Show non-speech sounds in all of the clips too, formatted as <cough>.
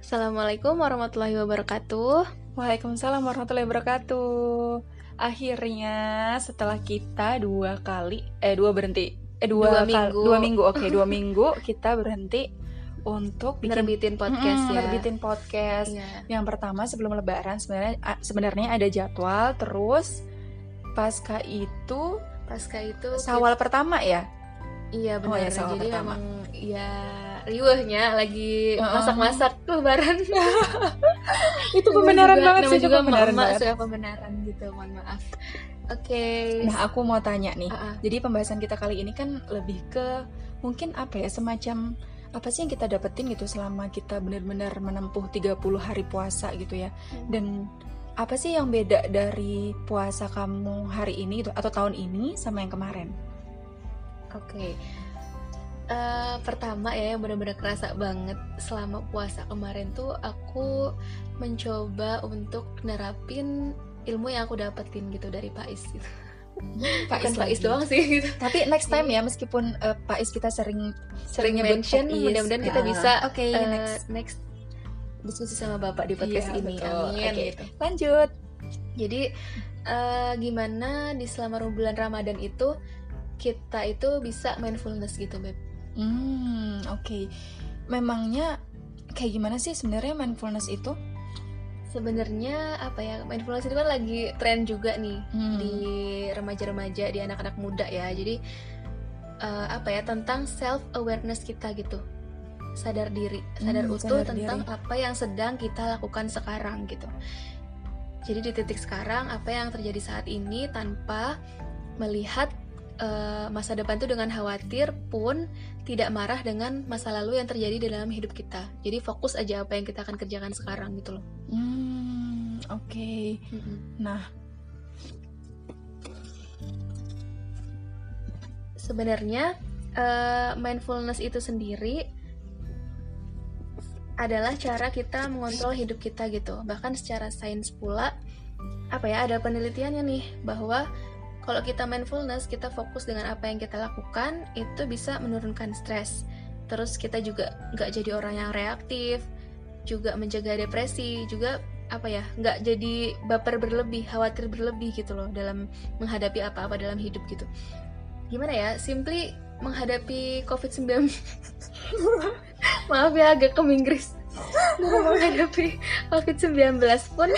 Assalamualaikum warahmatullahi wabarakatuh. Waalaikumsalam warahmatullahi wabarakatuh. Akhirnya setelah kita dua kali, eh dua berhenti, eh Dua dua, minggu. dua minggu, oke dua minggu kita berhenti untuk bikin Nerbitin podcast Mm, ya. nerbitin podcast. Iya. Yang pertama sebelum Lebaran sebenarnya sebenarnya ada jadwal, terus pasca itu Pasca itu sawal pertama ya. Iya Oh, benar. ya, sawal Jadi pertama. memang ya riuhnya lagi masak-masak lebaran. <laughs> Itu pembenaran juga- banget sih, juga pembenaran mama suka pembenaran gitu, mohon maaf. Oke. Nah, aku mau tanya nih. Ah, ah. Jadi pembahasan kita kali ini kan lebih ke mungkin apa ya semacam apa sih yang kita dapetin gitu selama kita benar-benar menempuh 30 hari puasa gitu ya. Dan apa sih yang beda dari puasa kamu hari ini gitu atau tahun ini sama yang kemarin? Oke. Eh, pertama ya yang benar-benar kerasa banget selama puasa kemarin tuh aku mencoba untuk nerapin ilmu yang aku dapetin gitu dari Pak Is gitu. Bukan Pak Is lagi. doang sih gitu. Tapi next time ya meskipun eh, Pak Is kita sering Sering mention Pak Is. mudah-mudahan kita Ah, bisa Oke, eh, next. next diskusi sama Bapak di podcast Iya, ini. betul. Amin Oke. gitu. Lanjut. Jadi eh, gimana di selama bulan Ramadan itu kita itu bisa mindfulness gitu, Beb. Hmm, oke. Memangnya kayak gimana sih sebenarnya mindfulness itu? Sebenarnya apa ya mindfulness itu kan lagi tren juga nih Hmm. di remaja-remaja, di anak-anak muda ya. Jadi eh, apa ya tentang self awareness kita gitu, sadar diri, sadar Hmm, utuh sadar tentang diri. apa yang sedang kita lakukan sekarang gitu. Jadi di titik sekarang apa yang terjadi saat ini tanpa melihat eh, masa depan itu dengan khawatir pun tidak marah dengan masa lalu yang terjadi di dalam hidup kita. Jadi fokus aja apa yang kita akan kerjakan sekarang gitu loh. Hmm, oke. Nah, sebenarnya eh, mindfulness itu sendiri adalah cara kita mengontrol hidup kita gitu. Bahkan secara sains pula apa ya ada penelitiannya nih bahwa kalau kita mindfulness, kita fokus dengan apa yang kita lakukan, itu bisa menurunkan stres. Terus kita juga nggak jadi orang yang reaktif, juga menjaga depresi, juga apa ya nggak jadi baper berlebih, khawatir berlebih gitu loh dalam menghadapi apa-apa dalam hidup gitu. Gimana ya simply menghadapi covid-19 <laughs> maaf ya agak ke Inggris menghadapi covid-19 pun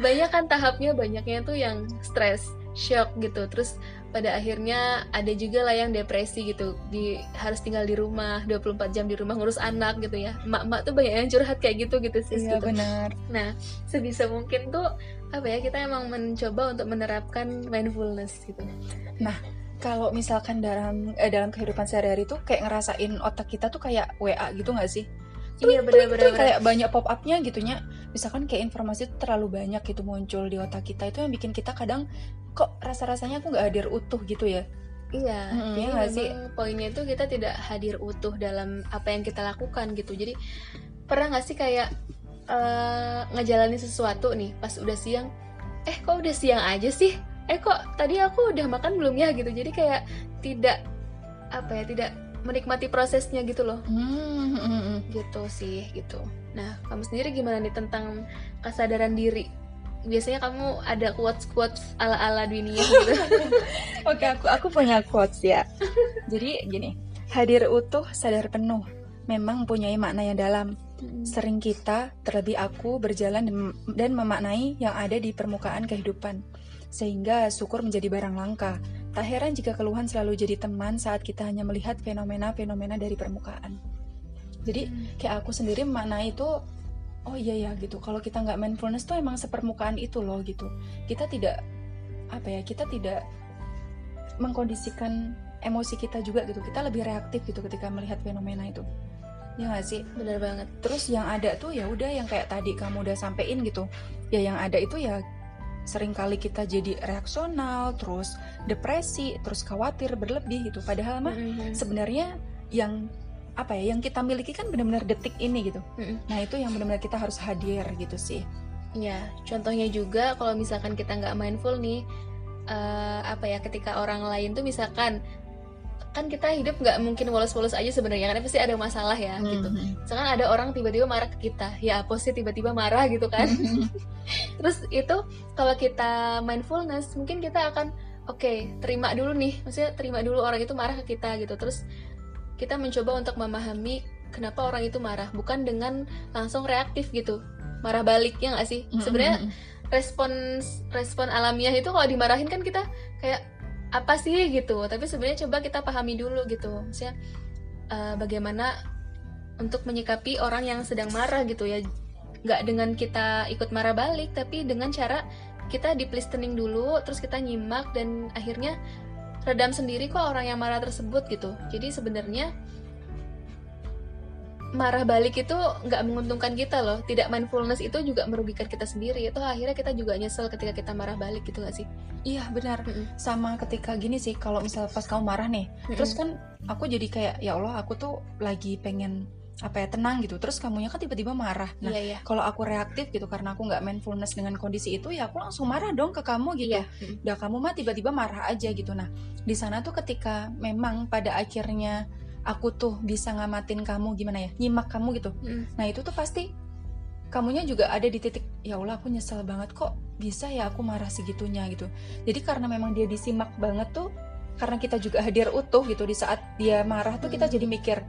banyak kan tahapnya banyaknya tuh yang stres shock gitu terus pada akhirnya ada juga lah yang depresi gitu di harus tinggal di rumah 24 jam di rumah ngurus anak gitu ya emak-emak tuh banyak yang curhat kayak gitu gitu sih iya gitu. benar. Nah, sebisa mungkin tuh apa ya kita emang mencoba untuk menerapkan mindfulness gitu. Kalau misalkan dalam eh, dalam kehidupan sehari-hari tuh kayak ngerasain otak kita tuh kayak WA gitu nggak sih? Iya Tuh, benar-benar. kayak banyak pop upnya gitunya. Misalkan kayak informasi tuh terlalu banyak gitu muncul di otak kita itu yang bikin kita kadang kok rasa-rasanya aku nggak hadir utuh gitu ya. Iya, Mm-mm, jadi iya nggak sih? memang poinnya itu kita tidak hadir utuh dalam apa yang kita lakukan gitu. Jadi pernah nggak sih kayak eh, ngejalanin sesuatu nih pas udah siang, eh kok udah siang aja sih? Eh kok tadi aku udah makan belum ya gitu. Jadi kayak tidak apa ya tidak menikmati prosesnya gitu loh. Hmm, hmm, hmm. gitu sih gitu. Nah, kamu sendiri gimana nih tentang kesadaran diri? Biasanya kamu ada quotes quotes ala ala dunia gitu. <laughs> Oke, aku aku punya quotes ya. Jadi gini, hadir utuh, sadar penuh, memang mempunyai makna yang dalam. Sering kita, terlebih aku, berjalan dan- dan memaknai yang ada di permukaan kehidupan. Sehingga syukur menjadi barang langka. Tak heran jika keluhan selalu jadi teman saat kita hanya melihat fenomena-fenomena dari permukaan. Jadi kayak aku sendiri memaknai itu, oh iya ya gitu. Kalau kita nggak mindfulness tuh emang sepermukaan itu loh gitu. Kita tidak apa ya? Kita tidak mengkondisikan emosi kita juga gitu. Kita lebih reaktif gitu ketika melihat fenomena itu. Ya nggak sih? Bener banget. terus yang ada tuh ya udah yang kayak tadi kamu udah sampein gitu ya yang ada itu ya sering kali kita jadi reaksional terus depresi terus khawatir berlebih gitu padahal mah Mm-mm. sebenarnya yang apa ya yang kita miliki kan benar-benar detik ini gitu Mm-mm. nah itu yang benar-benar kita harus hadir gitu sih Ya, contohnya juga kalau misalkan kita nggak mindful nih, eh, apa ya, ketika orang lain tuh misalkan kan kita hidup nggak mungkin polos-polos aja sebenarnya kan pasti ada masalah ya mm -hmm. gitu. Misalkan ada orang tiba-tiba marah ke kita ya apa sih tiba-tiba marah gitu kan? <laughs> Terus itu kalau kita mindfulness mungkin kita akan oke okay, terima dulu nih maksudnya terima dulu orang itu marah ke kita gitu. Terus kita mencoba untuk memahami kenapa orang itu marah bukan dengan langsung reaktif gitu. Marah balik ya nggak sih? Sebenarnya respon respon alamiah itu kalau dimarahin kan kita kayak apa sih gitu. Tapi sebenarnya coba kita pahami dulu gitu. Maksudnya uh, bagaimana untuk menyikapi orang yang sedang marah gitu ya. Nggak dengan kita ikut marah balik tapi dengan cara kita deep listening dulu terus kita nyimak dan akhirnya redam sendiri kok orang yang marah tersebut gitu. Jadi sebenarnya marah balik itu nggak menguntungkan kita loh tidak mindfulness itu juga merugikan kita sendiri itu akhirnya kita juga nyesel ketika kita marah balik gitu gak sih iya benar mm -hmm. sama ketika gini sih kalau misal pas kamu marah nih mm -hmm. terus kan aku jadi kayak ya Allah aku tuh lagi pengen apa ya tenang gitu terus kamunya kan tiba-tiba marah nah yeah, yeah. kalau aku reaktif gitu karena aku nggak mindfulness dengan kondisi itu ya aku langsung marah dong ke kamu gitu yeah. udah kamu mah tiba-tiba marah aja gitu nah di sana tuh ketika memang pada akhirnya aku tuh bisa ngamatin kamu gimana ya? Nyimak kamu gitu. Mm. nah itu tuh pasti kamunya juga ada di titik ya Allah aku nyesel banget kok bisa ya aku marah segitunya gitu. Jadi karena memang dia disimak banget tuh karena kita juga hadir utuh gitu di saat dia marah tuh kita jadi mikir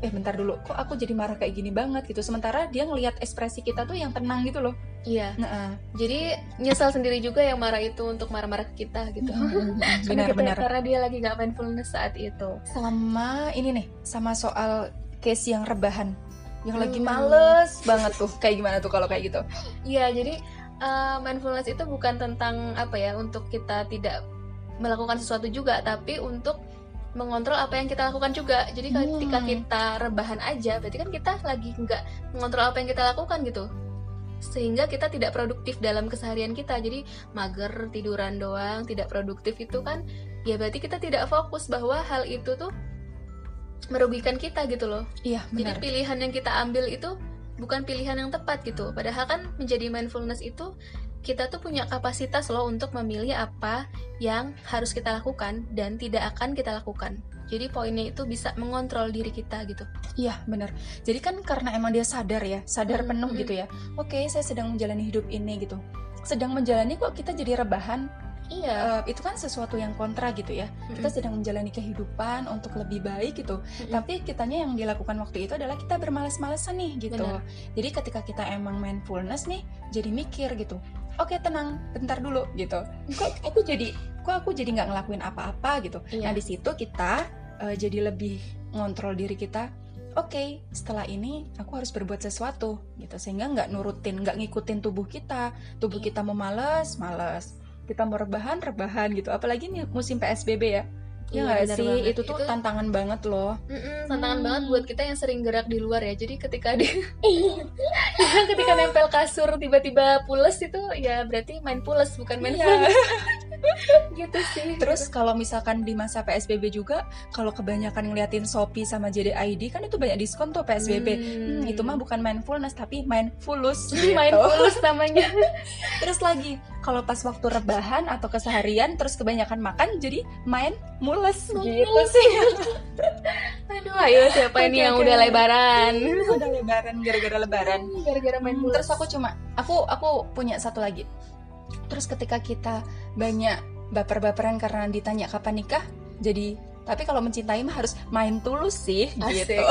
eh bentar dulu kok aku jadi marah kayak gini banget? Gitu. Sementara dia ngelihat ekspresi kita tuh yang tenang gitu loh. Iya. Nah, jadi nyesal sendiri juga yang marah itu untuk marah-marah kita gitu. <laughs> Benar, benar. karena dia lagi gak mindfulness saat itu. Sama ini nih sama soal case yang rebahan. Yang hmm. lagi males banget tuh. Kayak gimana tuh kalau kayak gitu? Iya jadi uh, mindfulness itu bukan tentang apa ya untuk kita tidak melakukan sesuatu juga tapi untuk mengontrol apa yang kita lakukan juga. Jadi hmm. ketika kita rebahan aja berarti kan kita lagi nggak mengontrol apa yang kita lakukan gitu. Sehingga kita tidak produktif dalam keseharian kita. Jadi mager tiduran doang tidak produktif itu kan ya berarti kita tidak fokus bahwa hal itu tuh merugikan kita gitu loh. Iya benar. jadi pilihan yang kita ambil itu bukan pilihan yang tepat gitu. Padahal kan menjadi mindfulness itu kita tuh punya kapasitas loh untuk memilih apa yang harus kita lakukan dan tidak akan kita lakukan. Jadi poinnya itu bisa mengontrol diri kita gitu. Iya benar. Jadi kan karena emang dia sadar ya, sadar hmm, penuh hmm. gitu ya. Oke, saya sedang menjalani hidup ini gitu. Sedang menjalani kok kita jadi rebahan. Iya. Uh, itu kan sesuatu yang kontra gitu ya. hmm Kita sedang menjalani kehidupan untuk lebih baik gitu. hmm Tapi kitanya yang dilakukan waktu itu adalah kita bermalas-malasan nih gitu. Benar. Jadi ketika kita emang mindfulness nih, jadi mikir gitu oke okay, tenang bentar dulu gitu. Kok aku jadi kok aku jadi nggak ngelakuin apa-apa gitu. Iya. nah di situ kita uh, jadi lebih ngontrol diri kita oke okay, setelah ini aku harus berbuat sesuatu gitu. Sehingga nggak nurutin nggak ngikutin tubuh kita. Tubuh iya. kita mau males males. Kita mau rebahan rebahan gitu. Apalagi nih musim psbb ya Ya nggak iya, sih, banget. itu tuh itu, tantangan banget loh. Mm-mm, tantangan hmm. banget buat kita yang sering gerak di luar ya. Jadi ketika di, <laughs> ketika nempel kasur tiba-tiba pules itu ya berarti main pules bukan main yeah. <laughs> gitu sih. Terus kalau misalkan di masa PSBB juga, kalau kebanyakan ngeliatin Shopee sama JDID kan itu banyak diskon tuh PSBB. Hmm. Hmm, itu mah bukan mindfulness tapi mindfulness. <laughs> Gitu. mindfulness namanya. <laughs> Terus lagi kalau pas waktu rebahan atau keseharian terus kebanyakan makan jadi main mules gitu sih aduh ayo siapa okay, ini yang okay. udah lebaran udah lebaran gara-gara lebaran gara-gara main hmm, mules terus aku cuma aku aku punya satu lagi terus ketika kita banyak baper-baperan karena ditanya kapan nikah jadi tapi kalau mencintai mah harus main tulus sih Asik. gitu. <laughs>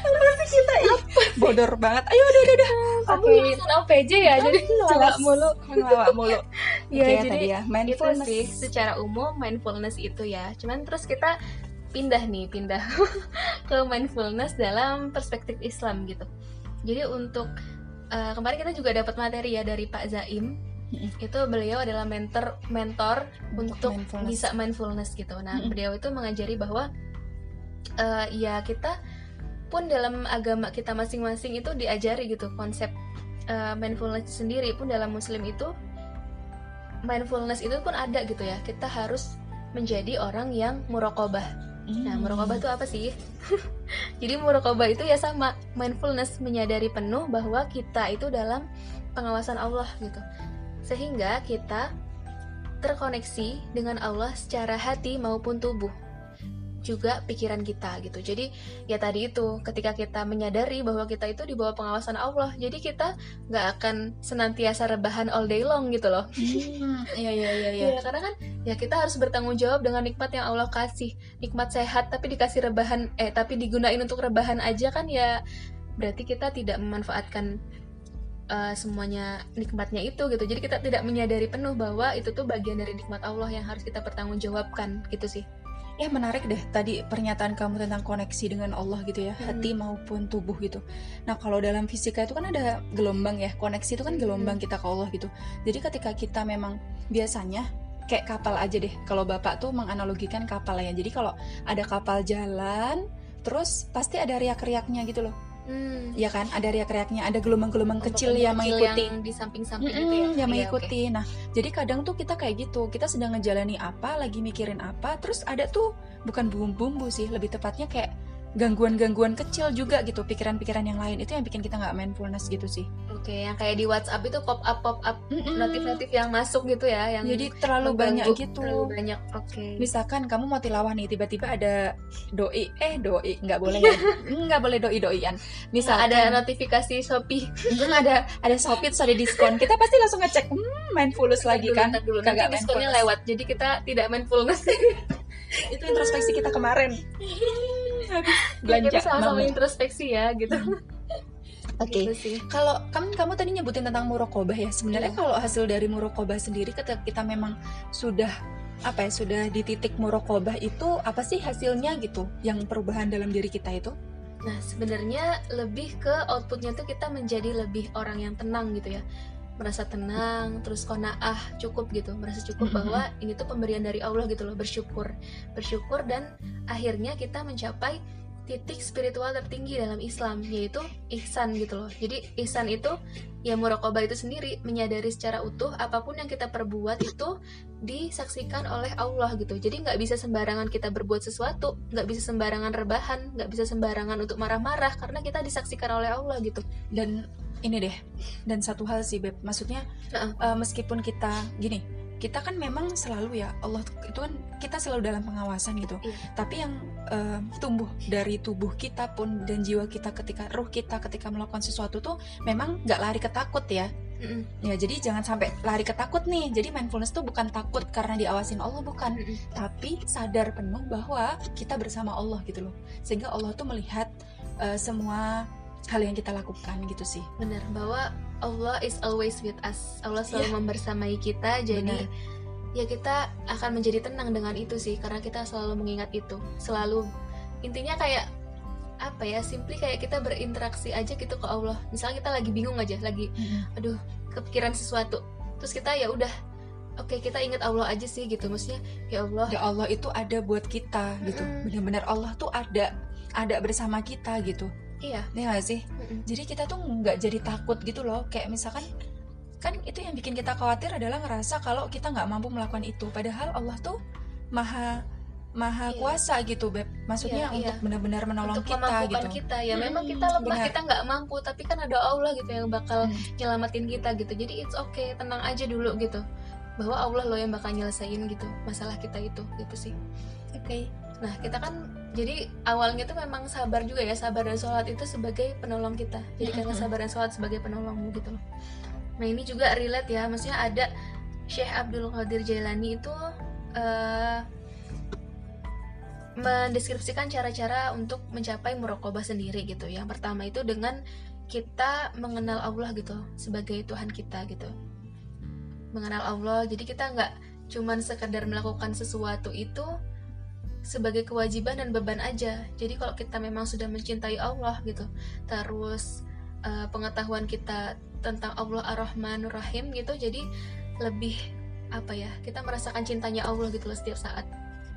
Apa sih kita apa bodor banget. Ayo udah udah udah. Kamu okay. lulusan OPJ ya jadi ngelawak mulu. Ngelawak mulu. <laughs> Ya okay, jadi ya. Mindfulness itu sih. secara umum mindfulness itu ya. Cuman terus kita pindah nih pindah <laughs> ke mindfulness dalam perspektif Islam gitu. Jadi untuk uh, kemarin kita juga dapat materi ya dari Pak Zaim. Itu beliau adalah mentor mentor untuk, untuk mindfulness. bisa mindfulness gitu. Nah, beliau itu mengajari bahwa uh, ya kita pun dalam agama kita masing-masing itu diajari gitu konsep uh, mindfulness sendiri. Pun dalam muslim itu mindfulness itu pun ada gitu ya. Kita harus menjadi orang yang murokobah hmm. nah murokobah itu apa sih? <laughs> Jadi murokobah itu ya sama mindfulness menyadari penuh bahwa kita itu dalam pengawasan Allah gitu. Sehingga kita terkoneksi dengan Allah secara hati maupun tubuh juga pikiran kita gitu. Jadi ya tadi itu ketika kita menyadari bahwa kita itu di bawah pengawasan Allah, jadi kita nggak akan senantiasa rebahan all day long gitu loh. Hmm, iya iya iya. iya. Ya, karena kan ya kita harus bertanggung jawab dengan nikmat yang Allah kasih, nikmat sehat tapi dikasih rebahan eh tapi digunain untuk rebahan aja kan ya berarti kita tidak memanfaatkan uh, semuanya nikmatnya itu gitu jadi kita tidak menyadari penuh bahwa itu tuh bagian dari nikmat Allah yang harus kita pertanggungjawabkan gitu sih ya menarik deh tadi pernyataan kamu tentang koneksi dengan Allah gitu ya hmm. hati maupun tubuh gitu nah kalau dalam fisika itu kan ada gelombang ya koneksi itu kan gelombang hmm. kita ke Allah gitu jadi ketika kita memang biasanya kayak kapal aja deh kalau bapak tuh menganalogikan kapal ya jadi kalau ada kapal jalan terus pasti ada riak-riaknya gitu loh Hmm. Ya kan, ada riak-riaknya, ada gelombang-gelombang kecil yang mengikuti yang di samping-samping mm -hmm, itu ya. Yang iya, mengikuti. Okay. Nah, jadi kadang tuh kita kayak gitu, kita sedang ngejalani apa, lagi mikirin apa, terus ada tuh bukan bumbu-bumbu sih, lebih tepatnya kayak gangguan-gangguan kecil juga gitu pikiran-pikiran yang lain. Itu yang bikin kita nggak mindfulness gitu sih. Oke yang kayak di WhatsApp itu pop up pop up notif-notif yang masuk gitu ya yang jadi terlalu banyak gitu. Terlalu banyak oke. Okay. misalkan kamu mau tilawah nih tiba-tiba ada doi eh doi nggak boleh <laughs> ya. Nggak boleh doi doian misal ada notifikasi Shopee. Ada ada Shopee terus ada diskon. Kita pasti langsung ngecek hmm, mindfulness lagi kan? dulu, nanti diskonnya lewat jadi kita tidak mindfulness. Itu introspeksi kita kemarin <laughs> habis belanja kita sama-sama introspeksi ya gitu <laughs> Oke, okay. gitu kalau kamu kamu tadi nyebutin tentang murokobah ya. Sebenarnya yeah. kalau hasil dari murokobah sendiri ketika kita memang sudah apa ya sudah di titik murokobah itu apa sih hasilnya gitu? Yang perubahan dalam diri kita itu? Nah sebenarnya lebih ke outputnya tuh kita menjadi lebih orang yang tenang gitu ya merasa tenang terus konaah cukup gitu. Merasa cukup bahwa ini tuh pemberian dari Allah gitu loh bersyukur. Bersyukur dan akhirnya kita mencapai titik spiritual tertinggi dalam Islam yaitu ihsan gitu loh. Jadi ihsan itu ya muraqabah itu sendiri menyadari secara utuh apa pun yang kita perbuat itu disaksikan oleh Allah gitu. Jadi nggak bisa sembarangan kita berbuat sesuatu nggak bisa sembarangan rebahan nggak bisa sembarangan untuk marah-marah karena kita disaksikan oleh Allah gitu. Dan ini deh dan satu hal sih beb maksudnya uh-uh. uh, meskipun kita gini kita kan memang selalu ya Allah itu kan kita selalu dalam pengawasan gitu iya. tapi yang uh, tumbuh dari tubuh kita pun dan jiwa kita ketika ruh kita ketika melakukan sesuatu tuh memang nggak lari ketakut ya Mm-mm. ya jadi jangan sampai lari ketakut nih jadi mindfulness tuh bukan takut karena diawasin Allah bukan Mm-mm. tapi sadar penuh bahwa kita bersama Allah gitu loh sehingga Allah tuh melihat uh, semua hal yang kita lakukan gitu sih. Benar bahwa Allah is always with us. Allah selalu yeah. membersamai kita jadi benar. ya kita akan menjadi tenang dengan itu sih karena kita selalu mengingat itu. Selalu intinya kayak apa ya simply kayak kita berinteraksi aja gitu ke Allah. Misalnya kita lagi bingung aja lagi mm-hmm. aduh kepikiran sesuatu. Terus kita ya udah oke okay, kita ingat Allah aja sih gitu. Maksudnya ya Allah. Ya Allah itu ada buat kita gitu. Mm-hmm. benar-benar Allah tuh ada ada bersama kita gitu Iya. Iya gak sih? Mm-mm. Jadi kita tuh nggak jadi takut gitu loh. Kayak misalkan kan itu yang bikin kita khawatir adalah ngerasa kalau kita nggak mampu melakukan itu. Padahal Allah tuh maha maha iya. kuasa gitu beb maksudnya iya, untuk iya. benar-benar menolong untuk kita gitu kita ya hmm, memang kita lemah benar. kita nggak mampu tapi kan ada Allah gitu yang bakal hmm. nyelamatin kita gitu jadi it's okay tenang aja dulu gitu bahwa Allah loh yang bakal nyelesain gitu masalah kita itu gitu sih oke okay. nah kita kan jadi awalnya tuh memang sabar juga ya sabar dan sholat itu sebagai penolong kita. Jadi karena sabar dan sholat sebagai penolongmu gitu loh. Nah ini juga relate ya maksudnya ada Syekh Abdul Qadir Jailani itu uh, mendeskripsikan cara-cara untuk mencapai murokobah sendiri gitu. Yang pertama itu dengan kita mengenal Allah gitu sebagai Tuhan kita gitu. Mengenal Allah jadi kita nggak cuman sekedar melakukan sesuatu itu sebagai kewajiban dan beban aja. Jadi kalau kita memang sudah mencintai Allah gitu, terus uh, pengetahuan kita tentang Allah Ar-Rahman Rahim gitu, jadi lebih apa ya? Kita merasakan cintanya Allah gitu loh setiap saat.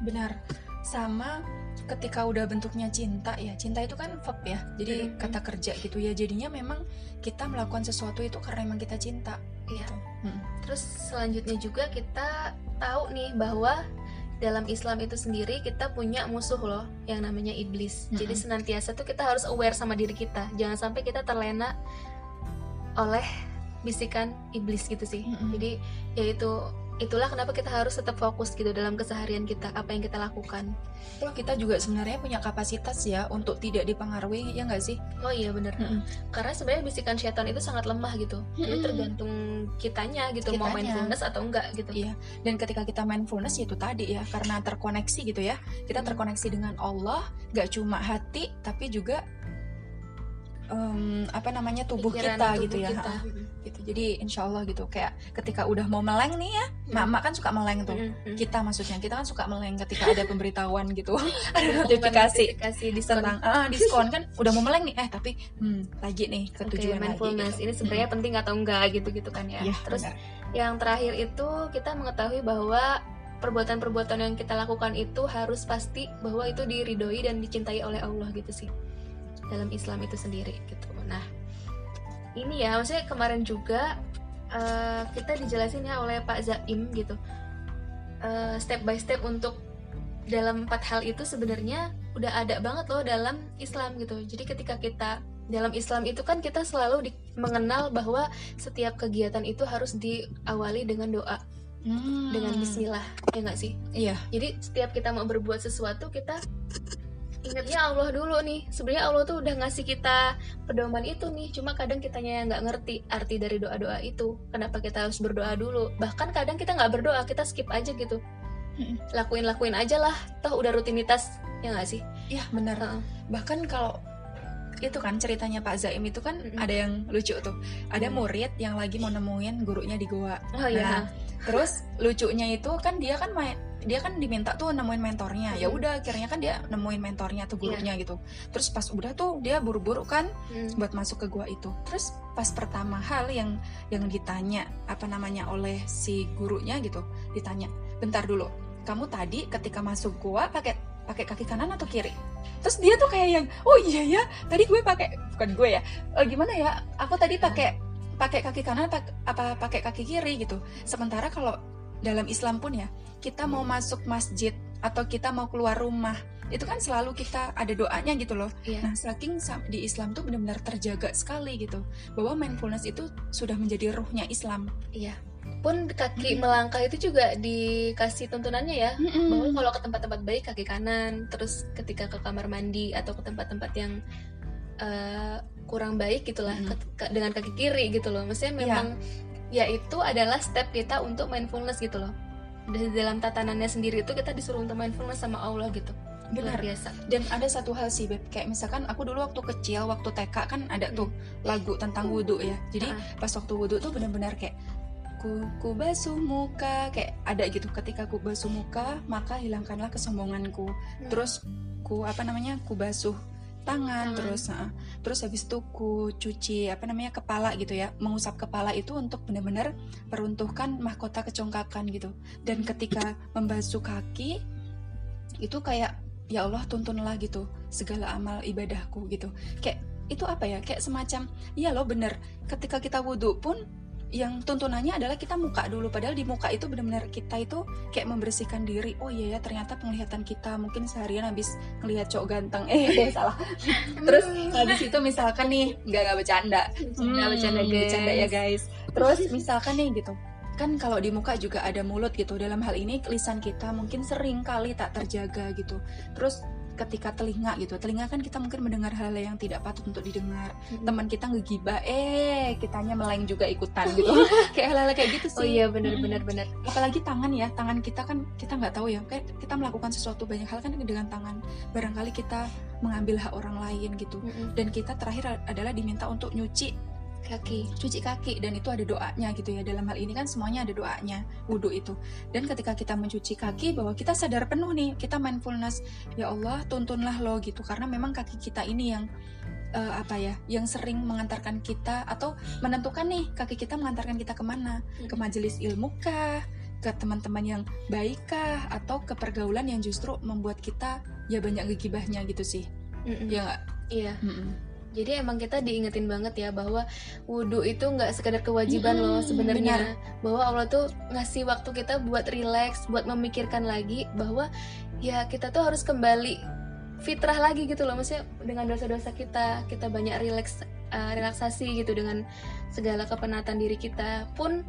Benar. Sama ketika udah bentuknya cinta ya cinta itu kan verb ya jadi mm-hmm. kata kerja gitu ya jadinya memang kita melakukan sesuatu itu karena memang kita cinta iya gitu. hmm. terus selanjutnya juga kita tahu nih bahwa dalam Islam itu sendiri kita punya musuh loh yang namanya iblis. Mm-hmm. Jadi senantiasa tuh kita harus aware sama diri kita. Jangan sampai kita terlena oleh bisikan iblis gitu sih. Mm-hmm. Jadi yaitu itulah kenapa kita harus tetap fokus gitu dalam keseharian kita apa yang kita lakukan Kalau kita juga sebenarnya punya kapasitas ya untuk tidak dipengaruhi ya nggak sih oh iya benar Mm-mm. karena sebenarnya bisikan setan itu sangat lemah gitu jadi Mm-mm. tergantung kitanya gitu mau Kitanya. mindfulness atau enggak gitu Iya. dan ketika kita mindfulness ya itu tadi ya karena terkoneksi gitu ya kita Hmm. terkoneksi dengan Allah nggak cuma hati tapi juga em, apa namanya tubuh Pikiran kita tubuh gitu ya. kita. Gitu. Jadi insya Allah gitu kayak ketika udah mau meleng nih ya mak-mak kan suka meleng tuh. Kita maksudnya kita kan suka meleng ketika ada pemberitahuan gitu. <laughs> Ada notifikasi. notifikasi diskon. Tentang ah, <laughs> diskon kan udah mau meleng nih. Eh tapi hmm, lagi nih ke Oke, tujuan lagi mindfulness. gitu. ini sebenarnya penting atau enggak gitu gitu kan ya. Iya, Terus benar. yang terakhir itu kita mengetahui bahwa perbuatan-perbuatan yang kita lakukan itu harus pasti bahwa itu diridhoi dan dicintai oleh Allah gitu sih dalam Islam itu sendiri gitu. Nah ini ya maksudnya kemarin juga eh, kita dijelasin ya oleh Pak Zaim gitu Eh, step by step untuk dalam empat hal itu sebenarnya udah ada banget loh dalam Islam gitu. Jadi ketika kita dalam Islam itu kan kita selalu di- mengenal bahwa setiap kegiatan itu harus diawali dengan doa, Hmm, dengan Bismillah, ya nggak sih? iya Jadi setiap kita mau berbuat sesuatu kita ingatnya Allah dulu nih. Sebenarnya Allah tuh udah ngasih kita pedoman itu nih. Cuma kadang kitanya yang nggak ngerti arti dari doa-doa itu. Kenapa kita harus berdoa dulu? Bahkan kadang kita nggak berdoa, kita skip aja gitu. Lakuin lakuin aja lah. Toh udah rutinitas, ya nggak sih? iya benar Heeh. bahkan kalau itu kan ceritanya Pak Zaim itu kan Mm-mm. ada yang lucu tuh ada Hmm. murid yang lagi mau nemuin gurunya di goa Oh iya. Nah, terus lucunya itu kan dia kan main dia kan diminta tuh nemuin mentornya. Ya Mm. udah akhirnya kan dia nemuin mentornya atau gurunya gitu. Terus pas udah tuh dia buru-buru kan Hmm. buat masuk ke gua itu. Terus pas pertama hal yang yang ditanya apa namanya oleh si gurunya gitu ditanya bentar dulu kamu tadi ketika masuk gua pakai pakai kaki kanan atau kiri? Terus dia tuh kayak yang oh iya ya tadi gue pakai bukan gue ya Eh, gimana ya aku tadi pakai pakai kaki kanan apa pakai kaki kiri gitu. Sementara kalau dalam Islam pun ya kita mau masuk masjid atau kita mau keluar rumah itu kan selalu kita ada doanya gitu loh Iya. Nah, saking di Islam tuh benar-benar terjaga sekali gitu, bahwa mindfulness itu sudah menjadi ruhnya Islam. Iya. Pun kaki Mm. melangkah itu juga dikasih tuntunannya ya. Bahwa Hmm. kalau ke tempat-tempat baik kaki kanan, terus ketika ke kamar mandi atau ke tempat-tempat yang eh, kurang baik gitulah Mm. ke- ke- dengan kaki kiri gitu loh. Maksudnya Iya. memang ya itu adalah step kita untuk mindfulness gitu loh. Di dalam tatanannya sendiri itu kita disuruh untuk mindfulness sama Allah gitu. Luar Benar. biasa. Dan ada satu hal sih, Beb, kayak misalkan aku dulu waktu kecil, waktu TK kan ada tuh lagu tentang wudhu ya. Jadi Ah. pas waktu wudhu tuh benar-benar kayak ku, ku basuh muka kayak ada gitu ketika ku basuh muka maka hilangkanlah kesombonganku Hmm. terus ku apa namanya ku basuh tangan Tangan. terus uh, terus habis itu ku cuci apa namanya kepala gitu ya mengusap kepala itu untuk benar-benar peruntuhkan mahkota kecongkakan gitu. Dan ketika membasuh kaki itu kayak ya Allah tuntunlah gitu segala amal ibadahku gitu. Kayak itu apa ya? Kayak semacam iya loh bener ketika kita wudhu pun yang tuntunannya adalah kita muka dulu. Padahal di muka itu benar-benar kita itu kayak membersihkan diri. Oh iya ya ternyata penglihatan kita mungkin seharian habis ngelihat cowok ganteng. Eh <laughs> salah. Terus habis itu misalkan nih nggak nggak bercanda. Nggak bercanda, Hmm, guys. bercanda ya guys. Terus misalkan nih gitu kan kalau di muka juga ada mulut gitu. Dalam hal ini lisan kita mungkin sering kali tak terjaga gitu. Terus ketika telinga gitu. Telinga kan kita mungkin mendengar hal yang tidak patut untuk didengar. Hmm. teman kita ngegibah eh kitanya meleng juga ikutan <laughs> gitu. Kayak hal-hal kayak gitu Oh sih. iya benar benar benar. apalagi tangan ya tangan kita kan kita nggak tahu ya. Kayak kita melakukan sesuatu banyak hal kan dengan tangan. Barangkali kita mengambil hak orang lain gitu. Mm-mm. dan kita terakhir adalah diminta untuk nyuci Kaki. cuci kaki dan itu ada doanya gitu ya dalam hal ini kan semuanya ada doanya wudhu itu dan ketika kita mencuci kaki bahwa kita sadar penuh nih kita mindfulness ya Allah tuntunlah lo gitu karena memang kaki kita ini yang eh, apa ya yang sering mengantarkan kita atau menentukan nih kaki kita mengantarkan kita ke mana ke majelis ilmu kah ke teman-teman yang baik kah atau ke pergaulan yang justru membuat kita ya banyak gegibahnya gitu sih Mm-mm. ya nggak Iya. Mm-mm. Jadi emang kita diingetin banget ya bahwa wudhu itu nggak sekedar kewajiban Mm-mm, loh sebenarnya. benar. Bahwa Allah tuh ngasih waktu kita buat relax, buat memikirkan lagi bahwa ya kita tuh harus kembali fitrah lagi gitu loh. Maksudnya dengan dosa-dosa kita, kita banyak relax, eh, relaksasi gitu dengan segala kepenatan diri kita. Pun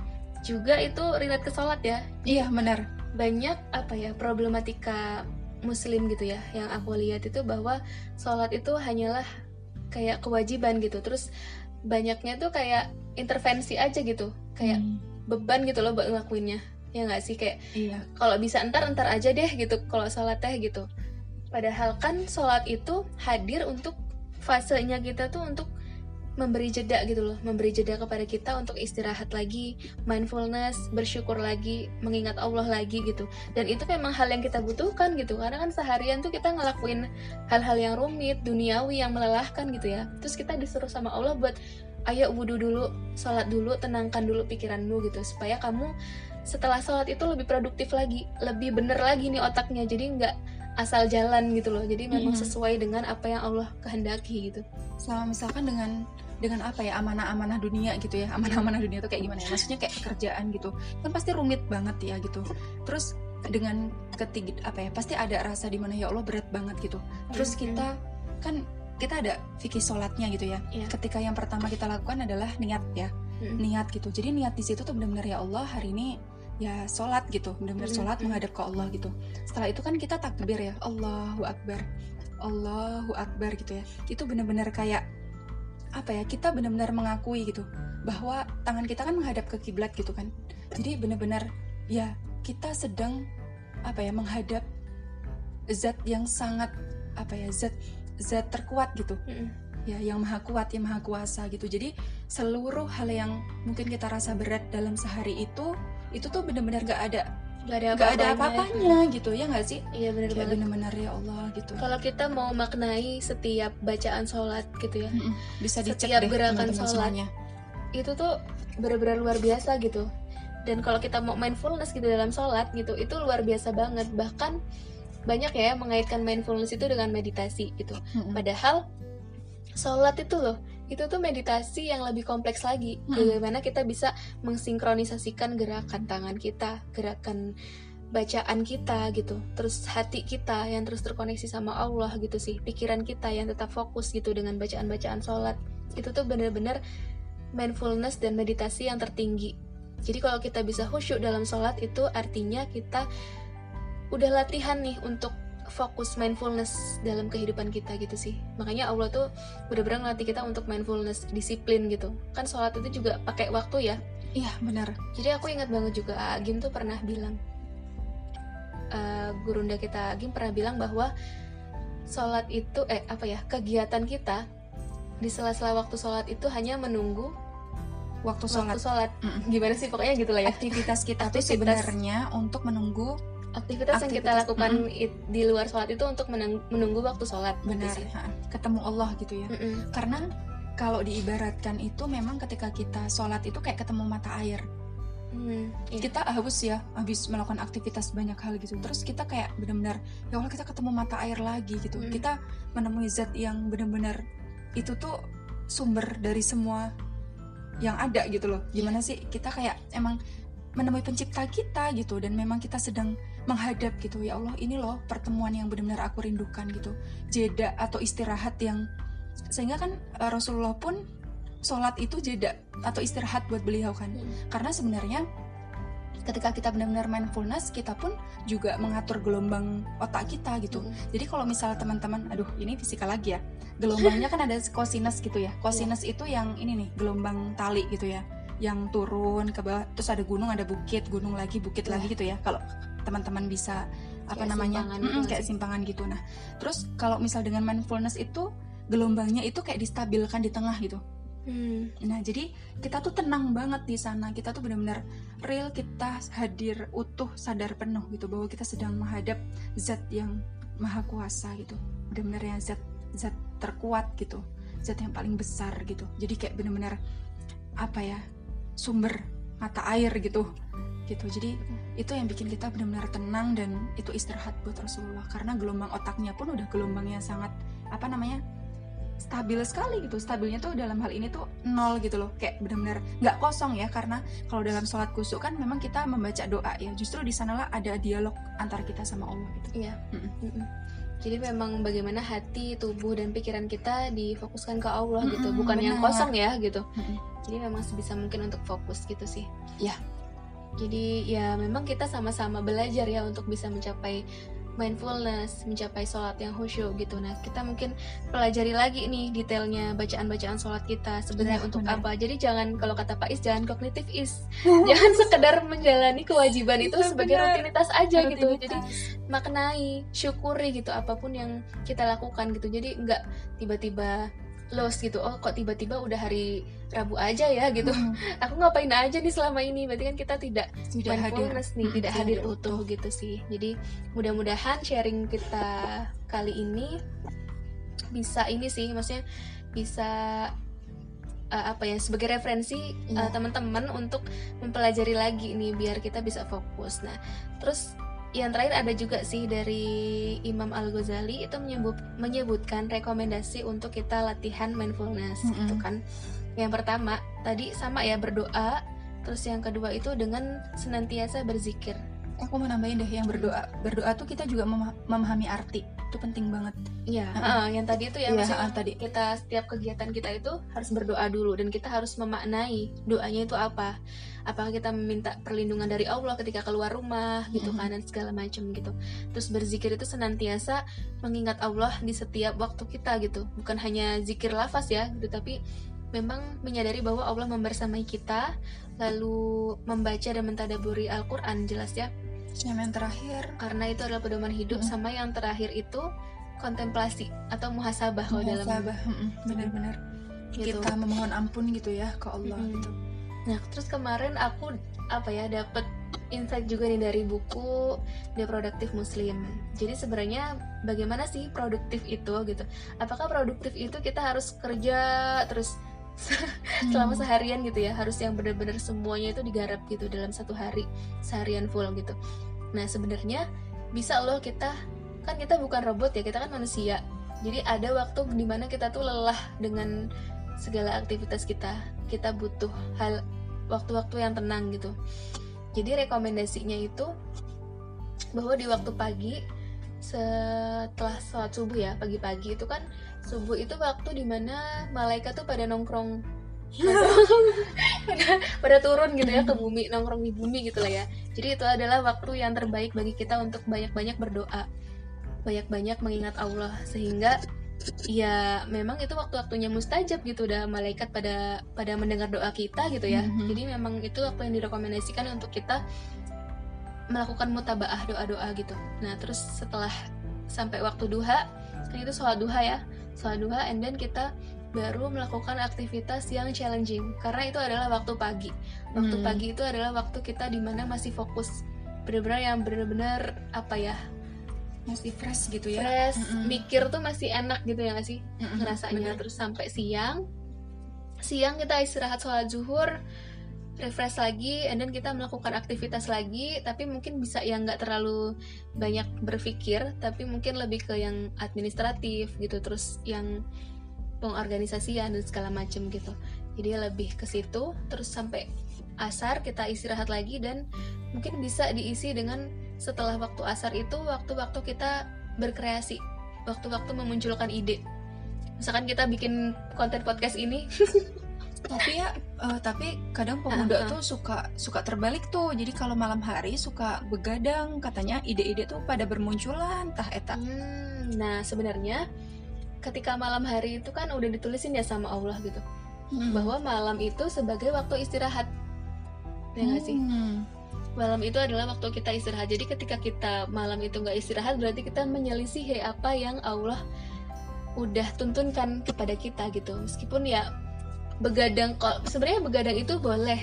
juga itu relate ke sholat ya iya benar banyak apa ya problematika muslim gitu ya yang aku lihat itu bahwa sholat itu hanyalah kayak kewajiban gitu. Terus banyaknya tuh kayak intervensi aja gitu. Kayak hmm. beban gitu loh buat ngelakuinnya. Ya nggak sih? Kayak iya. kalau bisa entar entar aja deh gitu kalau sholat teh gitu. Padahal kan sholat itu hadir untuk fasenya kita tuh untuk memberi jeda gitu loh, memberi jeda kepada kita untuk istirahat lagi, mindfulness, bersyukur lagi, mengingat Allah lagi gitu. Dan itu memang hal yang kita butuhkan gitu, karena kan seharian tuh kita ngelakuin hal-hal yang rumit, duniawi yang melelahkan gitu ya. Terus kita disuruh sama Allah buat ayo wudhu dulu, sholat dulu, tenangkan dulu pikiranmu gitu, supaya kamu setelah sholat itu lebih produktif lagi, lebih bener lagi nih otaknya, jadi nggak asal jalan gitu loh. Jadi memang sesuai dengan apa yang Allah kehendaki gitu. Sama misalkan dengan dengan apa ya amanah-amanah dunia gitu ya amanah-amanah dunia itu kayak gimana ya? Maksudnya kayak kerjaan gitu. Kan pasti rumit banget ya gitu. Terus dengan ketiga apa ya pasti ada rasa di mana ya Allah berat banget gitu. Terus kita kan kita ada fikih sholatnya gitu ya. Yeah. ketika yang pertama kita lakukan adalah niat ya. Hmm. niat gitu. Jadi niat di situ tuh benar-benar ya Allah hari ini ya sholat gitu. Benar-benar sholat menghadap ke Allah gitu. Setelah itu kan kita takbir ya. Allahu Akbar. Allahu Akbar gitu ya. Itu benar-benar kayak apa ya kita benar-benar mengakui gitu bahwa tangan kita kan menghadap ke kiblat gitu kan. Jadi benar-benar ya kita sedang apa ya menghadap zat yang sangat apa ya zat zat terkuat gitu. Mm -hmm. ya yang maha kuat yang maha kuasa gitu. Jadi seluruh hal yang mungkin kita rasa berat dalam sehari itu itu tuh benar-benar gak ada Gak ada apa-apanya, apa -apanya gitu ya nggak sih? Iya benar banget. Benar-benar ya Allah gitu. Kalau kita mau maknai setiap bacaan sholat gitu ya, mm -mm. bisa dicek setiap deh, gerakan sholat itu tuh benar-benar luar biasa gitu. Dan kalau kita mau mindfulness gitu dalam sholat gitu, itu luar biasa banget. Bahkan banyak ya mengaitkan mindfulness itu dengan meditasi gitu. Mm -mm. Padahal sholat itu loh itu tuh meditasi yang lebih kompleks lagi. Hmm. bagaimana kita bisa mengsinkronisasikan gerakan tangan kita gerakan bacaan kita gitu. Terus hati kita yang terus terkoneksi sama Allah gitu sih. Pikiran kita yang tetap fokus gitu dengan bacaan-bacaan sholat. Itu tuh bener-bener mindfulness dan meditasi yang tertinggi. Jadi kalau kita bisa khusyuk dalam sholat itu artinya kita udah latihan nih untuk fokus mindfulness dalam kehidupan kita gitu sih. Makanya Allah tuh benar-benar ngelatih kita untuk mindfulness disiplin gitu. Kan sholat itu juga pakai waktu ya. Iya benar. Jadi aku ingat banget juga Agim tuh pernah bilang uh, gurunda kita Agim pernah bilang bahwa sholat itu eh apa ya kegiatan kita di sela-sela waktu sholat itu hanya menunggu waktu sholat, waktu sholat. Mm -mm. gimana sih? Pokoknya gitulah ya. Aktivitas kita tuh sebenarnya untuk menunggu aktivitas, aktivitas yang kita lakukan mm -hmm. di luar sholat itu untuk menunggu waktu sholat gitu benar gitu ketemu Allah gitu ya. Mm -hmm. karena kalau diibaratkan itu memang ketika kita sholat itu kayak ketemu mata air. Mm, iya. kita haus ya habis melakukan aktivitas banyak hal gitu. Terus kita kayak benar-benar ya Allah kita ketemu mata air lagi gitu. Mm. kita menemui zat yang benar-benar itu tuh sumber dari semua yang ada gitu loh. Gimana sih? Kita kayak emang menemui pencipta kita gitu dan memang kita sedang menghadap gitu ya Allah ini loh pertemuan yang benar-benar aku rindukan gitu jeda atau istirahat yang sehingga kan uh, Rasulullah pun sholat itu jeda atau istirahat buat beliau kan hmm. karena sebenarnya ketika kita benar-benar mindfulness kita pun juga mengatur gelombang otak kita gitu hmm. jadi kalau misalnya teman-teman aduh ini fisika lagi ya gelombangnya kan ada cosinus gitu ya <laughs> cosinus yeah. itu yang ini nih gelombang tali gitu ya yang turun ke bawah terus ada gunung ada bukit gunung lagi bukit yeah. lagi gitu ya kalau teman-teman bisa apa kayak namanya? simpangan mm, kayak simpangan gitu. Nah terus kalau misal dengan mindfulness itu gelombangnya itu kayak distabilkan di tengah gitu. Hmm. nah jadi kita tuh tenang banget di sana. Kita tuh benar-benar real kita hadir utuh sadar penuh gitu bahwa kita sedang menghadap zat yang maha kuasa gitu. Benar-benar yang zat zat terkuat gitu. Zat yang paling besar gitu. Jadi kayak benar-benar apa ya sumber mata air gitu. Gitu. Jadi itu yang bikin kita benar-benar tenang dan itu istirahat buat Rasulullah. Karena gelombang otaknya pun udah gelombang yang sangat apa namanya stabil sekali gitu. Stabilnya tuh dalam hal ini tuh nol gitu loh. Kayak benar-benar nggak kosong ya. Karena kalau dalam sholat kusuk kan memang kita membaca doa ya. Justru di sanalah ada dialog antara kita sama Allah gitu. Iya. Mm -mm. Jadi memang bagaimana hati, tubuh dan pikiran kita difokuskan ke Allah mm -hmm, gitu, bukan benar. yang kosong ya gitu. Mm -hmm. Jadi memang sebisa mungkin untuk fokus gitu sih. Ya, jadi ya memang kita sama-sama belajar ya untuk bisa mencapai mindfulness, mencapai sholat yang khusyuk gitu. Nah, kita mungkin pelajari lagi nih detailnya bacaan-bacaan sholat kita sebenarnya ya, untuk benar. apa. Jadi jangan kalau kata Pak Is jangan kognitif is, <laughs> jangan sekedar menjalani kewajiban itu ya, sebagai benar. rutinitas aja rutinitas. gitu. Jadi maknai, syukuri gitu apa pun yang kita lakukan gitu. Jadi nggak tiba-tiba lost gitu oh kok tiba-tiba udah hari Rabu aja ya gitu. Hmm. aku ngapain aja nih selama ini? Berarti kan kita tidak tidak hadir. nih hmm, tidak hadir utuh gitu sih. Jadi mudah-mudahan sharing kita kali ini bisa ini sih maksudnya bisa uh, apa ya sebagai referensi uh, teman-teman untuk mempelajari lagi nih biar kita bisa fokus. Nah terus yang terakhir ada juga sih dari Imam Al Ghazali itu menyebut menyebutkan rekomendasi untuk kita latihan mindfulness mm -hmm. gitu kan. Yang pertama tadi sama ya berdoa, terus yang kedua itu dengan senantiasa berzikir. Aku mau nambahin deh yang berdoa. Berdoa tuh kita juga memahami arti. Itu penting banget. Iya uh, yang tadi itu ya, ya uh, tadi. kita setiap kegiatan kita itu harus berdoa dulu dan kita harus memaknai doanya itu apa. Apakah kita meminta perlindungan dari Allah ketika keluar rumah gitu kan dan segala macam gitu. Terus berzikir itu senantiasa mengingat Allah di setiap waktu kita gitu. Bukan hanya zikir lafaz ya gitu tapi memang menyadari bahwa Allah membersamai kita lalu membaca dan mentadaburi Al-Quran jelas ya sama yang terakhir karena itu adalah pedoman hidup hmm. sama yang terakhir itu kontemplasi atau muhasabah kalau dalam benar-benar gitu. kita memohon ampun gitu ya ke Allah hmm. gitu nah terus kemarin aku apa ya dapat insight juga nih dari buku The Productive Muslim. Jadi sebenarnya bagaimana sih produktif itu gitu? Apakah produktif itu kita harus kerja terus selama hmm. seharian gitu ya harus yang benar-benar semuanya itu digarap gitu dalam satu hari seharian full gitu. Nah sebenarnya bisa loh kita kan kita bukan robot ya kita kan manusia. Jadi ada waktu di mana kita tuh lelah dengan segala aktivitas kita. Kita butuh hal waktu-waktu yang tenang gitu. Jadi rekomendasinya itu bahwa di waktu pagi setelah sholat subuh ya pagi-pagi itu kan subuh itu waktu di mana malaikat tuh pada nongkrong. <laughs> Pada, <laughs> pada turun gitu ya ke bumi nongkrong di bumi gitu lah ya. Jadi itu adalah waktu yang terbaik bagi kita untuk banyak-banyak berdoa. Banyak-banyak mengingat Allah. Sehingga ya memang itu waktu-waktunya mustajab gitu. Udah malaikat pada pada mendengar doa kita gitu ya. Mm-hmm. jadi memang itu waktu yang direkomendasikan untuk kita melakukan mutabaah doa-doa gitu. Nah terus setelah sampai waktu duha kan itu sholat duha ya sholat duha and then kita baru melakukan aktivitas yang challenging karena itu adalah waktu pagi waktu hmm. pagi itu adalah waktu kita di mana masih fokus benar-benar yang benar-benar apa ya masih fresh gitu ya fresh mm -hmm. mikir tuh masih enak gitu ya gak sih mm -hmm. ngerasanya Bener. terus sampai siang siang kita istirahat sholat zuhur refresh lagi and then kita melakukan aktivitas lagi tapi mungkin bisa yang nggak terlalu banyak berpikir tapi mungkin lebih ke yang administratif gitu terus yang pengorganisasian dan segala macam gitu. Jadi lebih ke situ terus sampai asar kita istirahat lagi dan mungkin bisa diisi dengan setelah waktu asar itu waktu-waktu kita berkreasi waktu-waktu memunculkan ide. Misalkan kita bikin konten podcast ini <laughs> tapi ya uh, tapi kadang pemuda uh, uh. tuh suka suka terbalik tuh. Jadi kalau malam hari suka begadang katanya ide-ide tuh pada bermunculan tah eta. Hmm, nah sebenarnya ketika malam hari itu kan udah ditulisin ya sama Allah gitu. Hmm. bahwa malam itu sebagai waktu istirahat. Ya nggak sih? Hmm. malam itu adalah waktu kita istirahat. Jadi ketika kita malam itu nggak istirahat berarti kita menyelisihi apa yang Allah udah tuntunkan kepada kita gitu. Meskipun ya begadang kalau sebenarnya begadang itu boleh.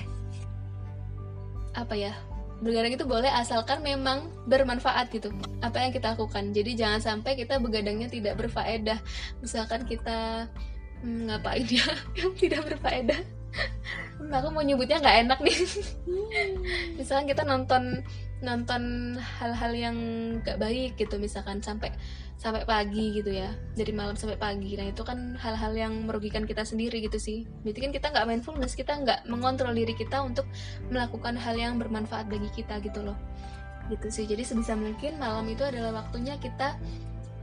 Apa ya? Begadang itu boleh asalkan memang bermanfaat gitu apa yang kita lakukan. Jadi jangan sampai kita begadangnya tidak berfaedah. Misalkan kita hmm, ngapain ya? <laughs> Yang tidak berfaedah. Aku mau nyebutnya nggak enak nih. <laughs> Misalkan kita nonton nonton hal-hal yang gak baik gitu misalkan sampai sampai pagi gitu ya dari malam sampai pagi. Nah itu kan hal-hal yang merugikan kita sendiri gitu sih. Berarti kan kita nggak mindfulness kita nggak mengontrol diri kita untuk melakukan hal yang bermanfaat bagi kita gitu loh. Gitu sih. Jadi sebisa mungkin malam itu adalah waktunya kita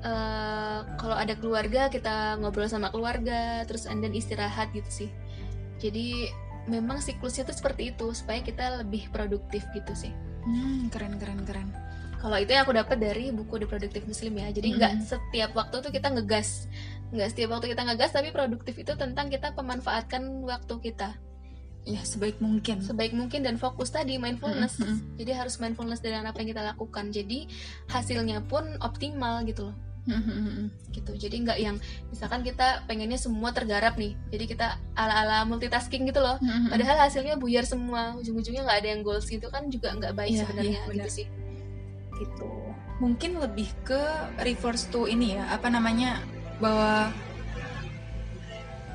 uh, kalau ada keluarga kita ngobrol sama keluarga terus then istirahat gitu sih. Jadi memang siklusnya tuh seperti itu supaya kita lebih produktif gitu sih. Hmm, keren keren keren kalau itu yang aku dapat dari buku The Productive Muslim ya. Jadi nggak mm -hmm. setiap waktu tuh kita ngegas. Nggak setiap waktu kita ngegas tapi produktif itu tentang kita pemanfaatkan waktu kita. Ya sebaik mungkin. Sebaik mungkin dan fokus tadi mindfulness. Mm -hmm. jadi harus mindfulness dengan apa yang kita lakukan. Jadi hasilnya pun optimal gitu loh. Mm -hmm. gitu. Jadi nggak yang misalkan kita pengennya semua tergarap nih. Jadi kita ala ala multitasking gitu loh. Mm -hmm. padahal hasilnya buyar semua. Ujung-ujungnya nggak ada yang goals gitu kan juga nggak baik yeah, sebenarnya yeah, gitu sih gitu. Mungkin lebih ke reverse to ini ya apa namanya bahwa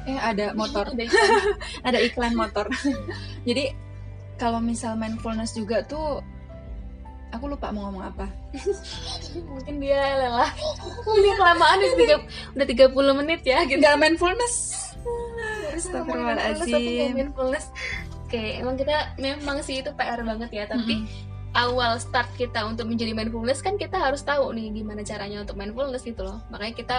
eh ada motor. ada iklan, <laughs> ada iklan motor. <laughs> Jadi kalau misal mindfulness juga tuh aku lupa mau ngomong apa. <laughs> Mungkin dia lelah. Udah kelamaan udah tiga udah 30 menit ya gitu. Nggak mindfulness. Astagfirullahaladzim. mindfulness oke emang kita memang sih itu PR banget ya tapi mm -hmm awal start kita untuk menjadi mindfulness kan kita harus tahu nih gimana caranya untuk mindfulness gitu loh. Makanya kita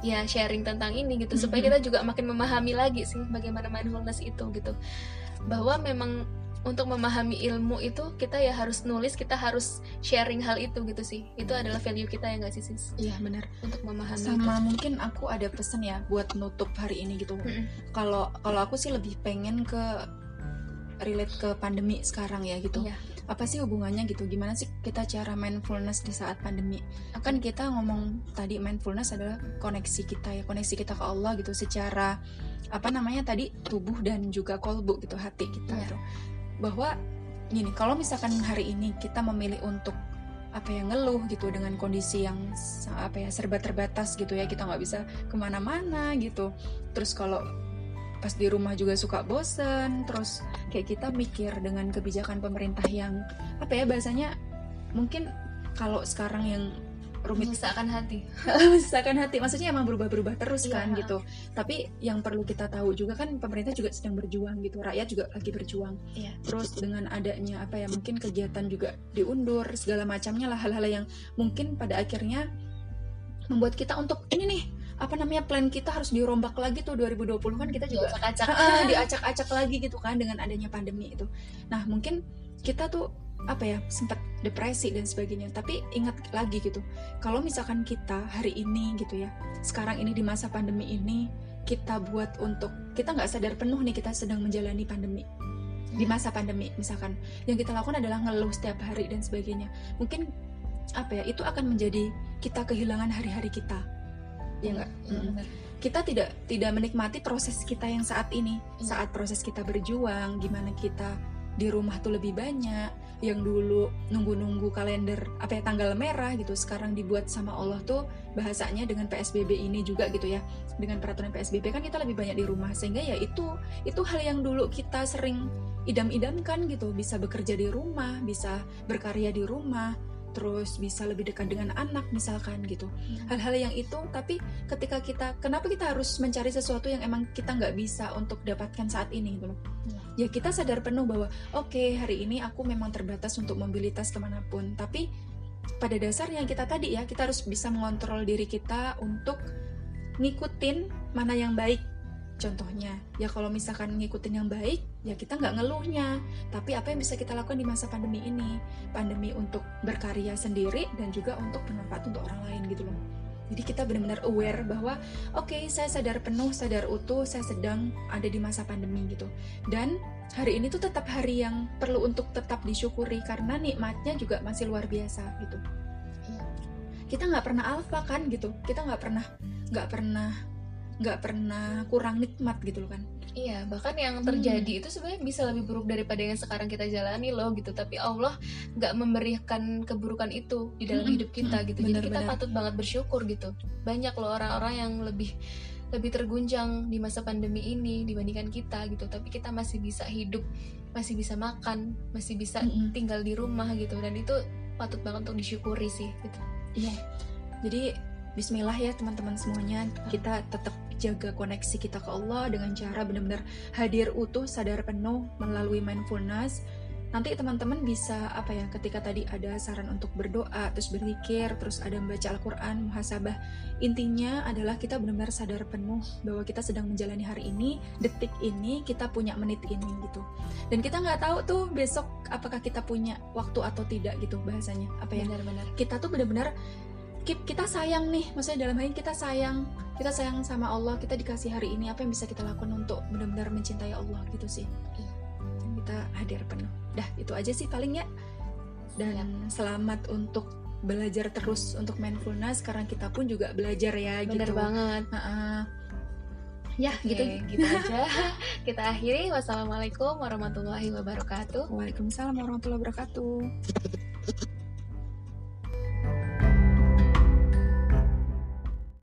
ya sharing tentang ini gitu supaya kita juga makin memahami lagi sih bagaimana mindfulness itu gitu. Bahwa memang untuk memahami ilmu itu kita ya harus nulis kita harus sharing hal itu gitu sih. Itu adalah value kita ya nggak sih sis? Iya benar. Untuk memahami sama itu. mungkin aku ada pesan ya buat nutup hari ini gitu. Kalau mm -hmm. kalau aku sih lebih pengen ke relate ke pandemi sekarang ya gitu. Iya apa sih hubungannya gitu? Gimana sih kita cara mindfulness di saat pandemi? Kan kita ngomong tadi mindfulness adalah koneksi kita ya koneksi kita ke Allah gitu secara apa namanya tadi tubuh dan juga kolbu gitu hati kita yeah. gitu bahwa gini kalau misalkan hari ini kita memilih untuk apa yang ngeluh gitu dengan kondisi yang apa ya serba terbatas gitu ya kita nggak bisa ke mana-mana gitu. Terus kalau pas di rumah juga suka bosen terus kayak kita mikir dengan kebijakan pemerintah yang apa ya bahasanya mungkin kalau sekarang yang rumit misalkan hati. <laughs> Misalkan hati. Maksudnya emang berubah-berubah terus iya. kan gitu. Tapi yang perlu kita tahu juga kan pemerintah juga sedang berjuang gitu. Rakyat juga lagi berjuang. Iya. terus dengan adanya apa ya mungkin kegiatan juga diundur segala macamnya lah hal-hal yang mungkin pada akhirnya membuat kita untuk ini nih apa namanya plan kita harus dirombak lagi tuh 2020 kan kita juga diacak-acak. <laughs> Diacak-acak lagi gitu kan dengan adanya pandemi itu. Nah mungkin kita tuh apa ya sempat depresi dan sebagainya. Tapi ingat lagi gitu kalau misalkan kita hari ini gitu ya sekarang ini di masa pandemi ini kita buat untuk kita nggak sadar penuh nih kita sedang menjalani pandemi. Di masa pandemi misalkan. Yang kita lakukan adalah ngeluh setiap hari dan sebagainya. Mungkin apa ya itu akan menjadi kita kehilangan hari-hari kita ya enggak hmm. kita tidak tidak menikmati proses kita yang saat ini. Hmm. saat proses kita berjuang gimana kita di rumah tuh lebih banyak. Yang dulu nunggu-nunggu kalender apa ya tanggal merah gitu sekarang dibuat sama Allah tuh bahasanya dengan PSBB ini juga gitu ya. Dengan peraturan PSBB kan kita lebih banyak di rumah. Sehingga ya itu itu hal yang dulu kita sering idam-idamkan gitu. Bisa bekerja di rumah bisa berkarya di rumah terus bisa lebih dekat dengan anak misalkan gitu. Hmm. hal-hal yang itu tapi ketika kita kenapa kita harus mencari sesuatu yang emang kita nggak bisa untuk dapatkan saat ini gitu loh? Ya kita sadar penuh bahwa oke okay, hari ini aku memang terbatas untuk mobilitas ke mana pun tapi pada dasarnya kita tadi ya kita harus bisa mengontrol diri kita untuk ngikutin mana yang baik Contohnya, ya kalau misalkan ngikutin yang baik, ya kita nggak ngeluhnya. Tapi apa yang bisa kita lakukan di masa pandemi ini? Pandemi untuk berkarya sendiri dan juga untuk bermanfaat untuk orang lain gitu loh. Jadi kita benar-benar aware bahwa oke okay, saya sadar penuh, sadar utuh, saya sedang ada di masa pandemi gitu. Dan hari ini tuh tetap hari yang perlu untuk tetap disyukuri karena nikmatnya juga masih luar biasa gitu. Kita nggak pernah alfa kan gitu. Kita nggak pernah nggak pernah nggak pernah kurang nikmat gitu loh kan Iya, bahkan yang terjadi hmm. itu sebenarnya bisa lebih buruk daripada yang sekarang kita jalani loh gitu. Tapi Allah nggak memberikan keburukan itu di dalam hmm. hidup kita hmm. gitu. Bener, Jadi kita bener. patut banget bersyukur gitu. Banyak loh orang-orang yang lebih lebih terguncang di masa pandemi ini dibandingkan kita gitu. Tapi kita masih bisa hidup, masih bisa makan, masih bisa hmm. tinggal di rumah gitu. Dan itu patut banget untuk disyukuri sih gitu. Iya. Jadi Bismillah ya teman-teman semuanya. Kita tetap jaga koneksi kita ke Allah dengan cara benar-benar hadir utuh, sadar penuh melalui mindfulness. Nanti teman-teman bisa apa ya ketika tadi ada saran untuk berdoa terus berzikir terus ada membaca Al-Quran muhasabah intinya adalah kita benar-benar sadar penuh bahwa kita sedang menjalani hari ini detik ini kita punya menit ini gitu. Dan kita nggak tahu tuh besok apakah kita punya waktu atau tidak gitu bahasanya. Apa ya? Benar-benar. Kita tuh benar-benar kita sayang nih. Maksudnya dalam hal ini kita sayang kita sayang sama Allah kita dikasih hari ini apa yang bisa kita lakukan untuk benar-benar mencintai Allah gitu sih. Iya. Kita hadir penuh. Dah itu aja sih paling ya. Dan selamat untuk belajar terus untuk mindfulness. Sekarang kita pun juga belajar ya benar gitu. banget. Ha-ha. ya Oke, gitu. gitu aja. <laughs> Kita akhiri. Wassalamualaikum warahmatullahi wabarakatuh. Waalaikumsalam warahmatullahi wabarakatuh